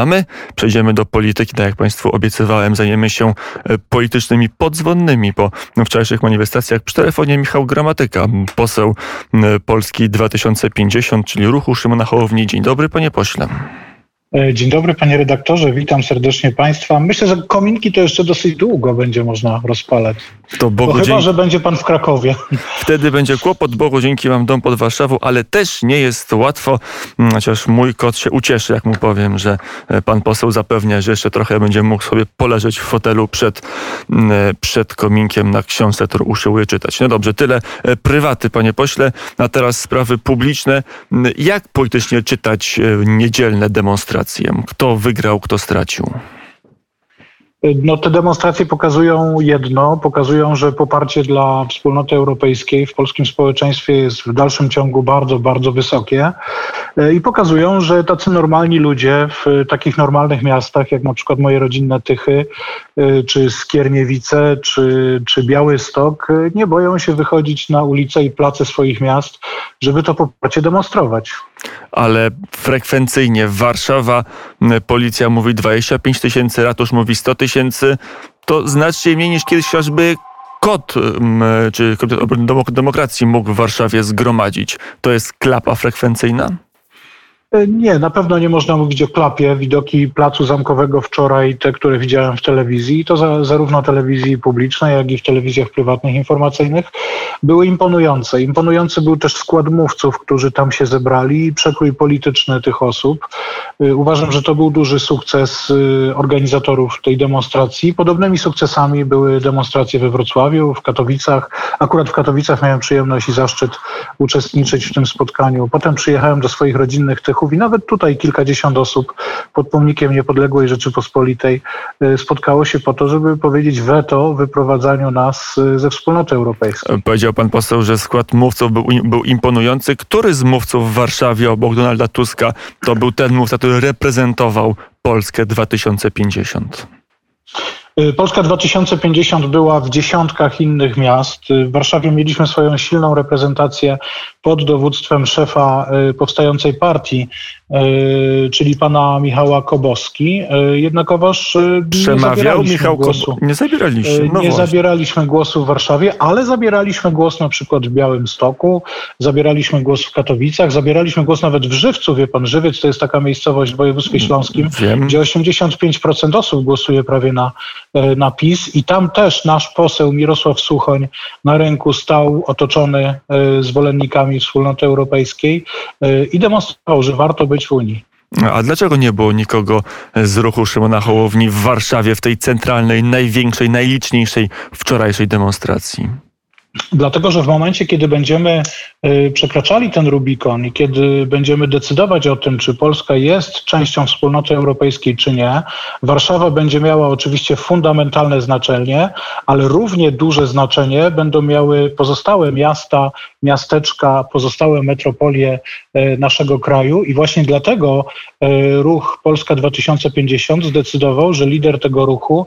A my przejdziemy do polityki, tak jak Państwu obiecywałem, zajmiemy się e, politycznymi podzwonnymi po wczorajszych manifestacjach. Przy telefonie Michał Gramatyka, poseł Polski 2050, czyli ruchu Szymona Hołowni. Dzień dobry, panie pośle. E, dzień dobry panie redaktorze, witam serdecznie państwa. Myślę, że kominki to jeszcze dosyć długo będzie można rozpalać. To Bogu chyba, dzięki... że będzie pan w Krakowie. Wtedy będzie kłopot. Bogu dzięki mam dom pod Warszawą, ale też nie jest łatwo, mm, chociaż mój kot się ucieszy, jak mu powiem, że e, pan poseł zapewnia, że jeszcze trochę będzie mógł sobie poleżeć w fotelu przed, mm, e, przed kominkiem na książce, którą usiłuje czytać. No dobrze, tyle prywaty, panie pośle. A teraz sprawy publiczne. Mm, jak politycznie czytać niedzielne demonstracje? Kto wygrał, kto stracił? No, te demonstracje pokazują jedno, pokazują, że poparcie dla wspólnoty europejskiej w polskim społeczeństwie jest w dalszym ciągu bardzo, bardzo wysokie. E, i pokazują, że tacy normalni ludzie w takich normalnych miastach, jak na przykład moje rodzinne Tychy, e, czy Skierniewice, czy, czy Białystok, e, nie boją się wychodzić na ulice i place swoich miast, żeby to poparcie demonstrować. Ale frekwencyjnie Warszawa, policja mówi 25 tysięcy, ratusz mówi 100 tysięcy, to znacznie mniej niż kiedyś chociażby KOT, czy Komitet Obrony Demokracji mógł w Warszawie zgromadzić. To jest klapa frekwencyjna? E, nie, na pewno nie można mówić o klapie. Widoki Placu Zamkowego wczoraj, te, które widziałem w telewizji, to za, zarówno telewizji publicznej, jak i w telewizjach prywatnych informacyjnych, były imponujące. Imponujący był też skład mówców, którzy tam się zebrali i przekrój polityczny tych osób. E, uważam, że to był duży sukces e, organizatorów tej demonstracji. Podobnymi sukcesami były demonstracje we Wrocławiu, w Katowicach. Akurat w Katowicach miałem przyjemność i zaszczyt uczestniczyć w tym spotkaniu. Potem przyjechałem do swoich rodzinnych tych i nawet tutaj kilkadziesiąt osób pod pomnikiem niepodległej Rzeczypospolitej e, spotkało się po to, żeby powiedzieć weto wyprowadzaniu nas e, ze wspólnoty europejskiej. Powiedział pan poseł, że skład mówców był, był imponujący. Który z mówców w Warszawie obok Donalda Tuska to był ten mówca, który reprezentował Polskę 2050? Y, Polska 2050 była w dziesiątkach innych miast. Y, w Warszawie mieliśmy swoją silną reprezentację pod dowództwem szefa y, powstającej partii, czyli pana Michała Koboski. Jednakowoż Przemawiał nie Michał głosu. Nie zabieraliśmy. No nie właśnie. zabieraliśmy głosu w Warszawie, ale zabieraliśmy głos na przykład w Białymstoku, zabieraliśmy głos w Katowicach, zabieraliśmy głos nawet w Żywcu. Wie pan, Żywiec to jest taka miejscowość w województwie śląskim, Wiem. gdzie 85% osób głosuje prawie na E, na PiS i tam też nasz poseł Mirosław Suchoń na rynku stał otoczony e, zwolennikami wspólnoty europejskiej e, i demonstrował, że warto być w Unii. A dlaczego nie było nikogo z ruchu Szymona Hołowni w Warszawie w tej centralnej, największej, najliczniejszej wczorajszej demonstracji? Dlatego, że w momencie, kiedy będziemy y, przekraczali ten Rubikon i kiedy będziemy decydować o tym, czy Polska jest częścią wspólnoty europejskiej, czy nie, Warszawa będzie miała oczywiście fundamentalne znaczenie, ale równie duże znaczenie będą miały pozostałe miasta, miasteczka, pozostałe metropolie y, naszego kraju i właśnie dlatego y, ruch Polska 2050 zdecydował, że lider tego ruchu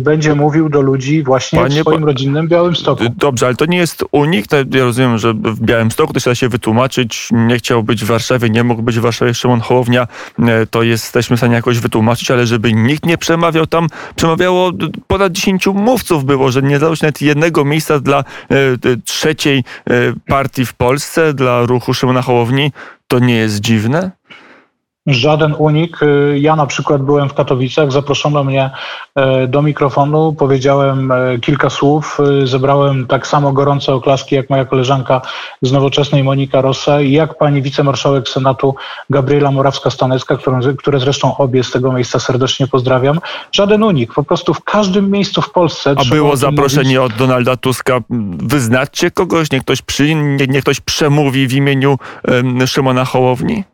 będzie mówił do ludzi właśnie Panie w swoim rodzinnym Białymstoku. Dobrze, ale to nie jest unik. Ja rozumiem, że w Białymstoku to się da się wytłumaczyć. Nie chciał być w Warszawie, nie mógł być w Warszawie Szymon Hołownia. E, to jesteśmy w stanie jakoś wytłumaczyć, ale żeby nikt nie przemawiał tam, przemawiało ponad 10 mówców było, że nie dało się nawet jednego miejsca dla e, trzeciej e, partii w Polsce, dla ruchu Szymona Hołowni. To nie jest dziwne? Żaden unik. Y, ja na przykład byłem w Katowicach, zaproszono mnie e, do mikrofonu, powiedziałem e, kilka słów, y, zebrałem tak samo gorące oklaski jak moja koleżanka z Nowoczesnej Monika Rossa i jak pani wicemarszałek Senatu Gabriela Morawska-Stanecka, które zresztą obie z tego miejsca serdecznie pozdrawiam. Żaden unik. Po prostu w każdym miejscu w Polsce. A było zaproszenie mówić... od Donalda Tuska. Wyznaczcie kogoś, niech ktoś, przy, nie, niech ktoś przemówi w imieniu um, Szymona Hołowni?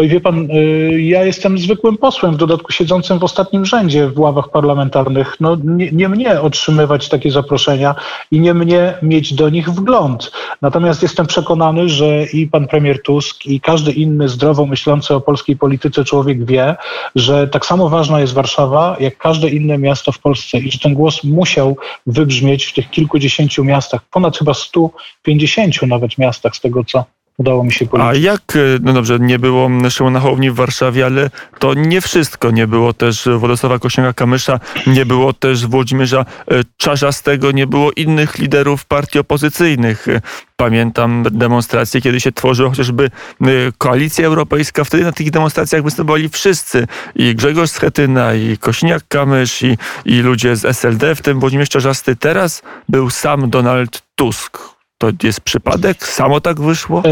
Oj, wie pan, y, ja jestem zwykłym posłem, w dodatku siedzącym w ostatnim rzędzie w ławach parlamentarnych. No, nie, nie, mnie otrzymywać takie zaproszenia i nie mnie mieć do nich wgląd. Natomiast jestem przekonany, że i pan premier Tusk, i każdy inny zdrowo myślący o polskiej polityce człowiek wie, że tak samo ważna jest Warszawa, jak każde inne miasto w Polsce i że ten głos musiał wybrzmieć w tych kilkudziesięciu miastach, ponad chyba 150 nawet miastach, z tego co udało mi się policzyć. A jak, no dobrze, nie było Szymona Hołowni w Warszawie, ale to nie wszystko. Nie było też Władysława Kośniaka-Kamysza, nie było też Włodzimierza Czarzastego, nie było innych liderów partii opozycyjnych. Pamiętam demonstracje, kiedy się tworzyła chociażby Koalicja Europejska. Wtedy na tych demonstracjach występowali wszyscy. I Grzegorz Schetyna, i Kośniak-Kamysz, i, i ludzie z SLD, w tym Włodzimierz Czarzasty. Teraz był sam Donald Tusk. To jest przypadek? Samo tak wyszło?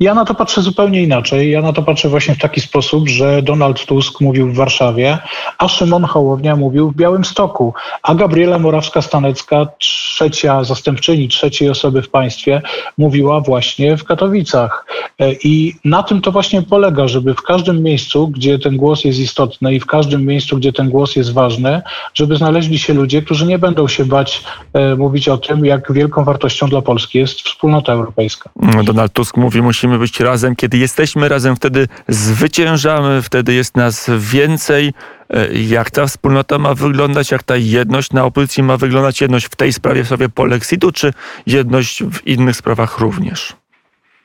Ja na to patrzę zupełnie inaczej. Ja na to patrzę właśnie w taki sposób, że Donald Tusk mówił w Warszawie, a Szymon Hołownia mówił w Białymstoku, a Gabriela Morawska-Stanecka, trzecia zastępczyni trzeciej osoby w państwie, mówiła właśnie w Katowicach. E, I na tym to właśnie polega, żeby w każdym miejscu, gdzie ten głos jest istotny i w każdym miejscu, gdzie ten głos jest ważny, żeby znaleźli się ludzie, którzy nie będą się bać e, mówić o tym, jak wielką wartością dla Polski jest wspólnota europejska. Donald Tusk mówi, musimy musimy być razem. Kiedy jesteśmy razem, wtedy zwyciężamy, wtedy jest nas więcej. E, jak ta wspólnota ma wyglądać, jak ta jedność na opozycji ma wyglądać, jedność w tej sprawie, w sprawie Polexitu, czy jedność w innych sprawach również?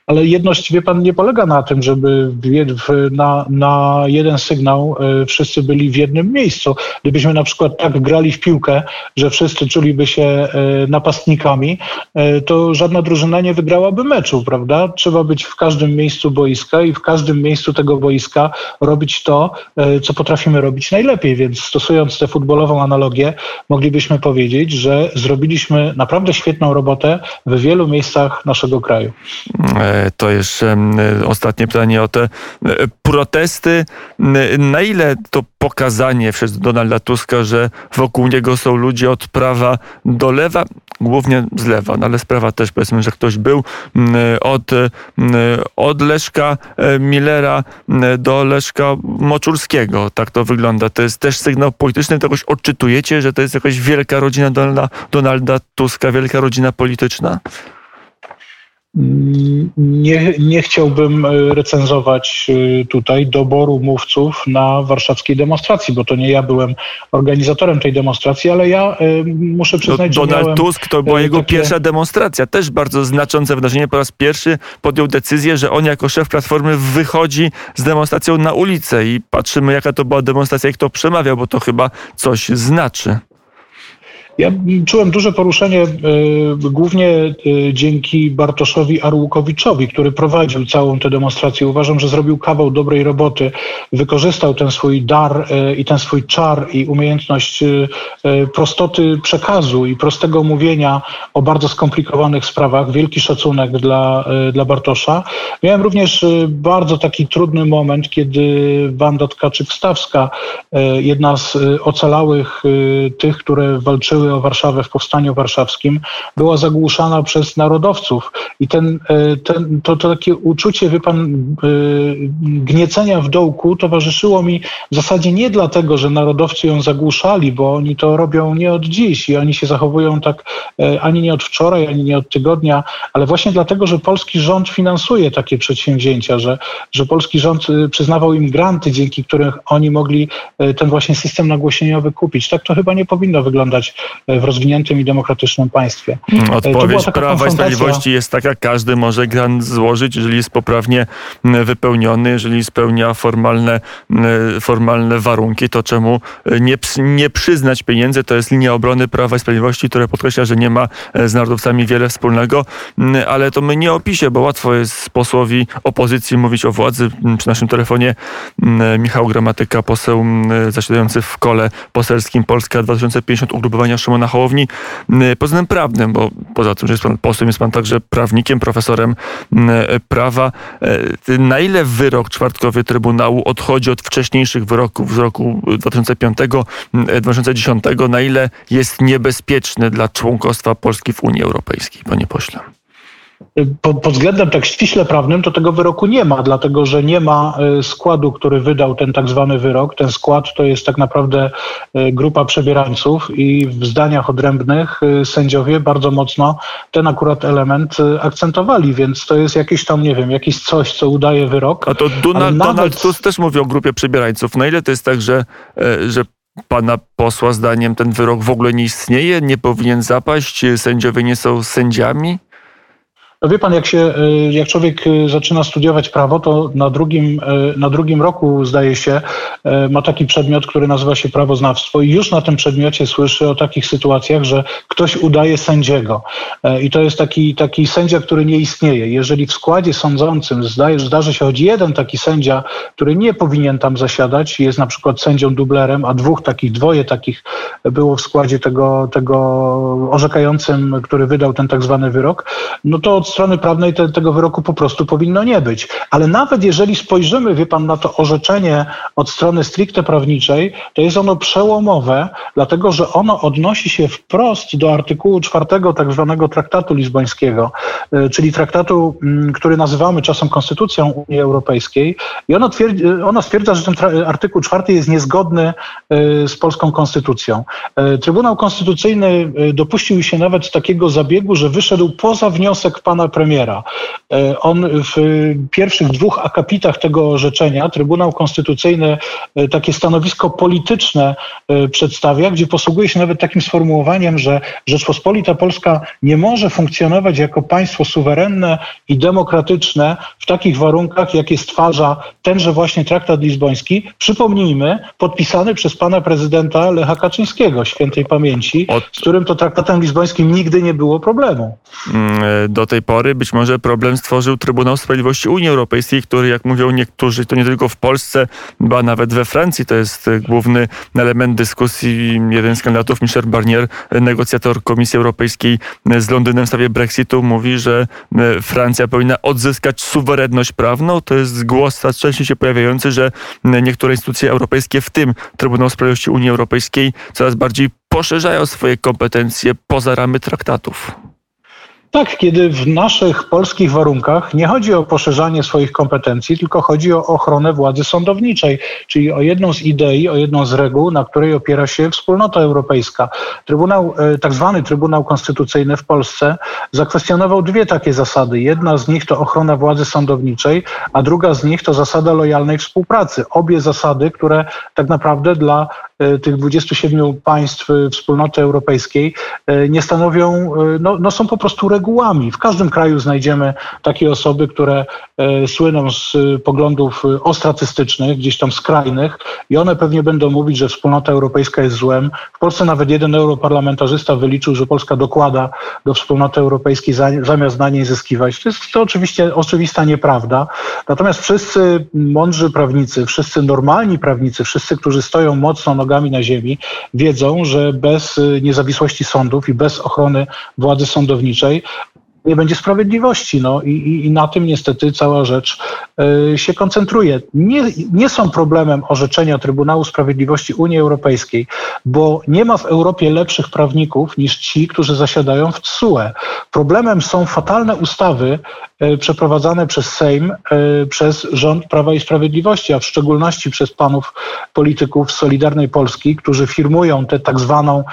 Ale jedność, wie pan, nie polega na tym, żeby na, na jeden sygnał y, wszyscy byli w jednym miejscu. Gdybyśmy na przykład tak grali w piłkę, że wszyscy czuliby się y, napastnikami, y, to żadna drużyna nie wygrałaby meczu, prawda? Trzeba być w każdym miejscu boiska i w każdym miejscu tego boiska robić to, co potrafimy robić najlepiej. Więc stosując tę futbolową analogię, moglibyśmy powiedzieć, że zrobiliśmy naprawdę świetną robotę w wielu miejscach naszego kraju. To jeszcze ostatnie pytanie o te e, protesty. Na ile to pokazanie przez Donalda Tuska, że wokół niego są ludzie od prawa do lewa, głównie z lewa, no ale sprawa też powiedzmy, że ktoś był od, od Leszka e, Millera do Leszka Moczulskiego. Tak to wygląda. To jest też sygnał polityczny. To jakoś odczytujecie, że to jest jakaś wielka rodzina Donalda, Donalda Tuska, wielka rodzina polityczna? Nie, nie chciałbym e, recenzować e, tutaj doboru mówców na warszawskiej demonstracji, bo to nie ja byłem organizatorem tej demonstracji, ale ja e, muszę przyznać, no, że Donald Tusk to była jego takie... pierwsza demonstracja, też bardzo znaczące wydarzenie. Po raz pierwszy podjął decyzję, że on jako szef Platformy wychodzi z demonstracją na ulicę i patrzymy jaka to była demonstracja, jak to przemawiał, bo to chyba coś znaczy. Ja czułem duże poruszenie y, głównie y, dzięki Bartoszowi Arłukowiczowi, który prowadził całą tę demonstrację. Uważam, że zrobił kawał dobrej roboty. Wykorzystał ten swój dar y, i ten swój czar i umiejętność prostoty przekazu i prostego mówienia o bardzo skomplikowanych sprawach. Wielki szacunek dla, dla Bartosza. Miałem również bardzo taki trudny moment, kiedy Wanda Tkaczyk-Stawska, jedna z ocalałych tych, które walczyły walczyły o Warszawę w Powstaniu Warszawskim, była zagłuszana przez narodowców. I ten, e, ten, to, to takie uczucie, wie pan, e, gniecenia w dołku towarzyszyło mi w zasadzie nie dlatego, że narodowcy ją zagłuszali, bo oni to robią nie od dziś i oni się zachowują tak e, ani nie od wczoraj, ani nie od tygodnia, ale właśnie dlatego, że polski rząd finansuje takie przedsięwzięcia, że, że polski rząd przyznawał im granty, dzięki którym oni mogli ten właśnie system nagłośnieniowy kupić. Tak to chyba nie powinno wyglądać w rozwiniętym i demokratycznym państwie. Mm, odpowiedź Prawa i Sprawiedliwości jest taka, każdy może grant złożyć, jeżeli jest poprawnie mm, wypełniony, jeżeli spełnia formalne, mm, formalne warunki, to czemu nie, nie przyznać pieniędzy? To jest linia obrony Prawa i Sprawiedliwości, która podkreśla, że nie ma e, z narodowcami wiele wspólnego, ale to my nie opisie, bo łatwo jest posłowi opozycji mówić o władzy. Przy naszym telefonie Michał Gramatyka, poseł zasiadający w kole poselskim Polska 2050 ugrupowania Szymona Hołowni pod względem prawnym, bo poza tym, że jest pan posłem, jest pan także prawnikiem, profesorem prawa. E, na ile wyrok czwartkowy Trybunału odchodzi od wcześniejszych wyroków z roku 2005-2010? Na ile jest niebezpieczny dla członkostwa Polski w Unii Europejskiej, panie pośle? Pod, względem tak ściśle prawnym to tego wyroku nie ma, dlatego że nie ma e, składu, który wydał ten tak zwany wyrok. Ten skład to jest tak naprawdę e, grupa przebierańców i w zdaniach odrębnych e, sędziowie bardzo mocno ten akurat element akcentowali, więc to jest jakieś tam, nie wiem, jakieś coś, co udaje wyrok. A to Donald, nawet... Donald Tusk też mówi o grupie przebierańców. Na ile to jest tak, że, że pana posła zdaniem ten wyrok w ogóle nie istnieje, nie powinien zapaść, sędziowie nie są sędziami? No wie pan, jak, się, jak człowiek zaczyna studiować prawo, to na drugim, na drugim roku, zdaje się, ma taki przedmiot, który nazywa się prawoznawstwo i już na tym przedmiocie słyszy o takich sytuacjach, że ktoś udaje sędziego. I to jest taki, taki sędzia, który nie istnieje. Jeżeli w składzie sądzącym zdaje, zdarzy się choć jeden taki sędzia, który nie powinien tam zasiadać, jest na przykład sędzią dublerem, a dwóch takich, dwoje takich było w składzie tego, tego orzekającym, który wydał ten tak zwany wyrok, no to od strony prawnej te, tego wyroku po prostu powinno nie być. Ale nawet jeżeli spojrzymy, wie pan, na to orzeczenie od strony stricte prawniczej, to jest ono przełomowe, dlatego że ono odnosi się wprost do artykułu czwartego tak zwanego traktatu lizbońskiego, y, czyli traktatu, mm, który nazywamy czasem konstytucją Unii Europejskiej i ono, twierdzi, y, ono stwierdza, że ten artykuł czwarty jest niezgodny y, z polską konstytucją. Trybunał Konstytucyjny dopuścił się nawet takiego zabiegu, że wyszedł poza wniosek pana premiera. On w pierwszych dwóch akapitach tego orzeczenia Trybunał Konstytucyjny takie stanowisko polityczne przedstawia, gdzie posługuje się nawet takim sformułowaniem, że Rzeczpospolita Polska nie może funkcjonować jako państwo suwerenne i demokratyczne w takich warunkach, jakie stwarza tenże właśnie traktat lizboński. Przypomnijmy, podpisany przez pana prezydenta Lecha Kaczyńskiego, świętej pamięci, Od... z którym to traktatem lizbońskim nigdy nie było problemu. Mm, do tej pory być może problem stworzył Trybunał Sprawiedliwości Unii Europejskiej, który, jak mówią niektórzy, to nie tylko w Polsce, ba nawet we Francji, to jest główny element dyskusji. Jeden z kandydatów, Michel Barnier, negocjator Komisji Europejskiej z Londynem w sprawie Brexitu, mówi, że e, Francja powinna odzyskać suwerenność prawną. To jest głos częściej się pojawiający, że niektóre instytucje europejskie, w tym Trybunał Sprawiedliwości Unii Europejskiej, coraz bardziej poszerzają swoje kompetencje poza ramy traktatów. Tak, kiedy w naszych polskich warunkach nie chodzi o poszerzanie swoich kompetencji, tylko chodzi o ochronę władzy sądowniczej, czyli o jedną z idei, o jedną z reguł, na której opiera się wspólnota europejska. Trybunał, e, tak zwany Trybunał Konstytucyjny w Polsce zakwestionował dwie takie zasady. Jedna z nich to ochrona władzy sądowniczej, a druga z nich to zasada lojalnej współpracy. Obie zasady, które tak naprawdę dla E, tych 27 państw wspólnoty europejskiej e, nie stanowią, no, no są po prostu regułami. W każdym kraju znajdziemy takie osoby, które słyną z poglądów ostratystycznych, gdzieś tam skrajnych i one pewnie będą mówić, że wspólnota europejska jest złem. W Polsce nawet jeden europarlamentarzysta wyliczył, że Polska dokłada do wspólnoty europejskiej zamiast na niej zyskiwać. To jest to oczywiście oczywista nieprawda. Natomiast wszyscy mądrzy prawnicy, wszyscy normalni prawnicy, wszyscy, którzy stoją mocno nogami na ziemi, wiedzą, że bez niezawisłości sądów i bez ochrony władzy sądowniczej nie będzie sprawiedliwości. No i, i, i, na tym niestety cała rzecz się koncentruje. Nie, nie są problemem orzeczenia Trybunału Sprawiedliwości Unii Europejskiej, bo nie ma w Europie lepszych prawników niż ci, którzy zasiadają w TSUE. Problemem są fatalne ustawy y, przeprowadzane przez Sejm, y, przez rząd Prawa i Sprawiedliwości, a w szczególności przez panów polityków Solidarnej Polski, którzy firmują tę tak zwaną y,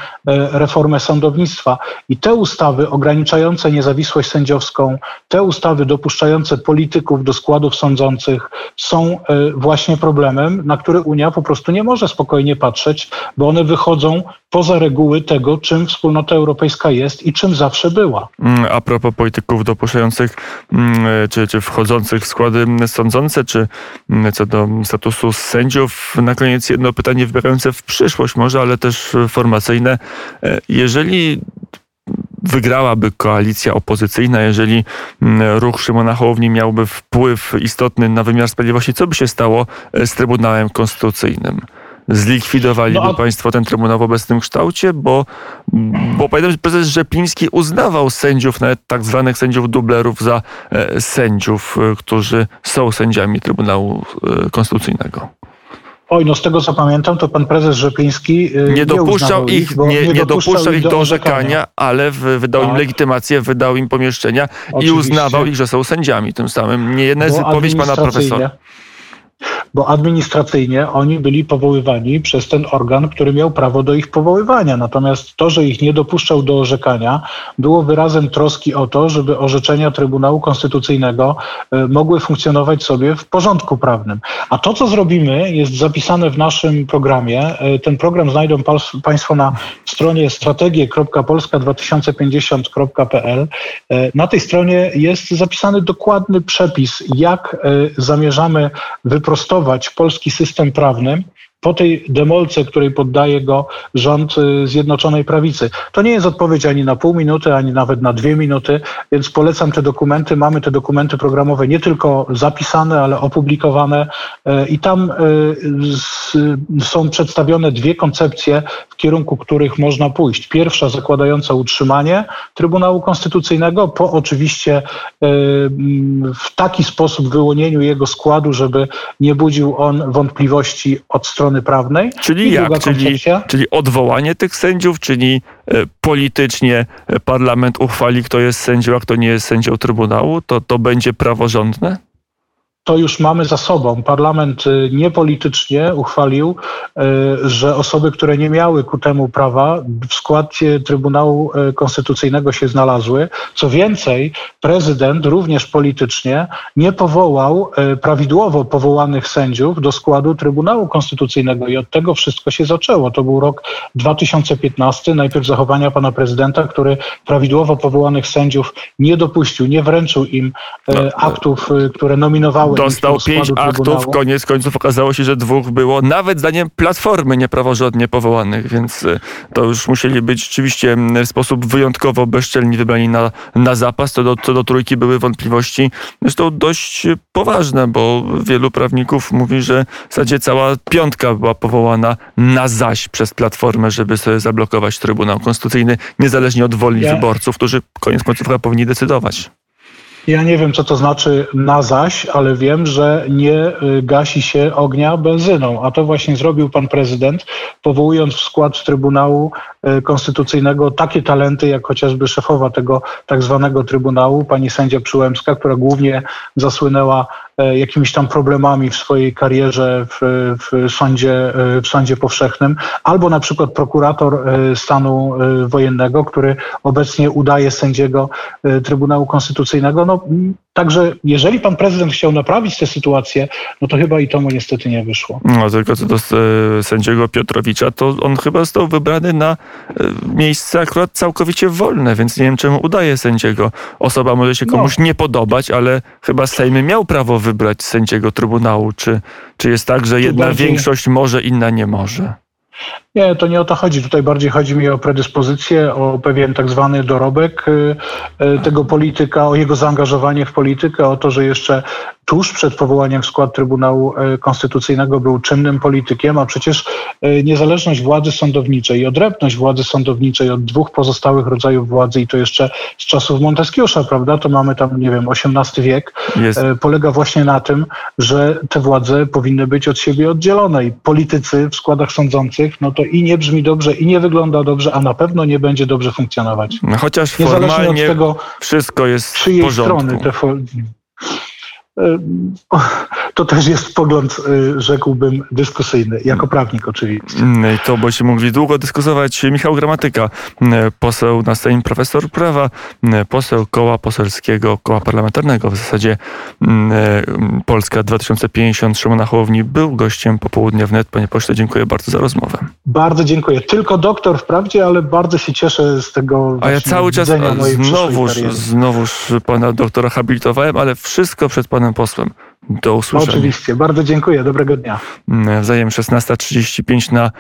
reformę sądownictwa. I te ustawy ograniczające niezawisłość sędziowską, te ustawy dopuszczające polityków do składów sądzących są e, właśnie problemem, na który Unia po prostu nie może spokojnie patrzeć, bo one wychodzą poza reguły tego, czym wspólnota europejska jest i czym zawsze była. Mm, a propos polityków dopuszczających mm, czy, czy wchodzących w składy sądzące, czy mm, co do statusu sędziów, na koniec jedno pytanie wybierające w przyszłość może, ale też formacyjne. E, jeżeli wygrałaby koalicja opozycyjna, jeżeli mm, ruch Szymona Hołowni miałby wpływ istotny na wymiar sprawiedliwości, co by się stało e, z Trybunałem Konstytucyjnym? Zlikwidowaliby no, a... państwo ten trybunał w obecnym kształcie, bo, bo pamiętam, że prezes Rzepliński uznawał sędziów, nawet tak zwanych sędziów dublerów, za e, sędziów, e, którzy są sędziami Trybunału Konstytucyjnego. Oj, no z tego co pamiętam, to pan prezes Rzepliński y, nie dopuszczał ich, nie, nie, nie dopuszczał ich do orzekania, ale wydał tak. im legitymację, wydał im pomieszczenia Oczywiście. i uznawał ich, że są sędziami tym samym. Nie jedna jest wypowiedź pana profesora. Bo administracyjnie oni byli powoływani przez ten organ, który miał prawo do ich powoływania. Natomiast to, że ich nie dopuszczał do orzekania, było wyrazem troski o to, żeby orzeczenia Trybunału Konstytucyjnego e, mogły funkcjonować sobie w porządku prawnym. A to, co zrobimy, jest zapisane w naszym programie. E, ten program znajdą Państwo na stronie strategie.polska2050.pl. E, na tej stronie jest zapisany dokładny przepis, jak zamierzamy wyprostować polski system prawny po tej demolce, której poddaje go rząd y, Zjednoczonej Prawicy. To nie jest odpowiedź ani na pół minuty, ani nawet na dwie minuty, więc polecam te dokumenty. Mamy te dokumenty programowe nie tylko zapisane, ale opublikowane y, i tam y, są przedstawione dwie koncepcje, w kierunku których można pójść. Pierwsza zakładająca utrzymanie Trybunału Konstytucyjnego po oczywiście w taki sposób wyłonieniu jego składu, żeby nie budził on wątpliwości od strony strony prawnej. Czyli jak? Czyli, czyli odwołanie tych sędziów, czyli e, politycznie e, parlament uchwali, kto jest sędzią, a kto nie jest sędzią Trybunału, to to będzie praworządne? To już mamy za sobą. Parlament y, niepolitycznie uchwalił, y, że osoby, które nie miały ku temu prawa, w składzie Trybunału y, Konstytucyjnego się znalazły. Co więcej, prezydent również politycznie nie powołał prawidłowo powołanych sędziów do składu Trybunału Konstytucyjnego i od tego wszystko się zaczęło. To był rok 2015, najpierw zachowania pana prezydenta, który prawidłowo powołanych sędziów nie dopuścił, nie wręczył im no, aktów, które nominowały Dostał pięć aktów, koniec końców okazało się, że dwóch było, nawet zdaniem Platformy niepraworządnie powołanych, więc y, to już musieli być rzeczywiście w sposób wyjątkowo bezczelni wybrani na, na zapas. Co do, co do trójki były wątpliwości, zresztą dość poważne, bo wielu prawników mówi, że w zasadzie cała piątka była powołana na zaś przez Platformę, żeby sobie zablokować Trybunał Konstytucyjny, niezależnie od woli ja. wyborców, którzy koniec końców chyba powinni decydować. Ja nie wiem, co to znaczy na zaś, ale wiem, że nie y, gasi się ognia benzyną, a to właśnie zrobił pan prezydent, powołując w skład Trybunału y, Konstytucyjnego takie talenty, jak chociażby szefowa tego tak zwanego Trybunału, pani sędzia Przyłębska, która głównie zasłynęła jakimiś tam problemami w swojej karierze w, w, sądzie, e, w sądzie powszechnym, albo na przykład prokurator e, stanu wojennego, który obecnie udaje sędziego Trybunału Konstytucyjnego. No, Także jeżeli pan prezydent chciał naprawić tę sytuację, no to chyba i to mu niestety nie wyszło. No tylko co do sędziego Piotrowicza, to on chyba został wybrany na miejsce akurat całkowicie wolne, więc nie wiem czemu udaje sędziego. Osoba może się no. komuś no. nie podobać, ale chyba Sejmy miał prawo wybrać sędziego Trybunału? Czy, czy jest tak, że jedna bardziej... większość może, inna nie może? Nie, to nie o to chodzi. Tutaj bardziej chodzi mi o predyspozycję, o pewien tak zwany dorobek y, y, tego polityka, o jego zaangażowanie w politykę, o to, że jeszcze tuż przed powołaniem w skład Trybunału y, Konstytucyjnego był czynnym politykiem, a przecież niezależność władzy sądowniczej i odrębność władzy sądowniczej od dwóch pozostałych rodzajów władzy i to jeszcze z czasów Monteskiusza, prawda, to mamy tam, nie wiem, XVIII wiek, Jest. polega właśnie na tym, że te władze powinny być od siebie oddzielone i politycy w składach sądzących, no to to i nie brzmi dobrze, i nie wygląda dobrze, a na pewno nie będzie dobrze funkcjonować. No, chociaż formalnie tego, wszystko jest w porządku. Strony te to też jest pogląd, y, rzekłbym, dyskusyjny, jako prawnik oczywiście. Mm, to bo się mogli długo dyskutować. Michał Gramatyka, mm, poseł na Sejm, profesor prawa, mm, poseł koła poselskiego, koła parlamentarnego w zasadzie Polska 2050 Szymona Hołowni był gościem popołudnia wnet. Panie pośle, dziękuję bardzo za rozmowę. Bardzo dziękuję. Tylko doktor wprawdzie, ale bardzo się cieszę z tego A ja cały czas znowuż, znowuż pana doktora habilitowałem, ale wszystko przed panem panem posłem. Do usłyszenia. Oczywiście. Bardzo dziękuję. Dobrego dnia. Wzajem 16.35 na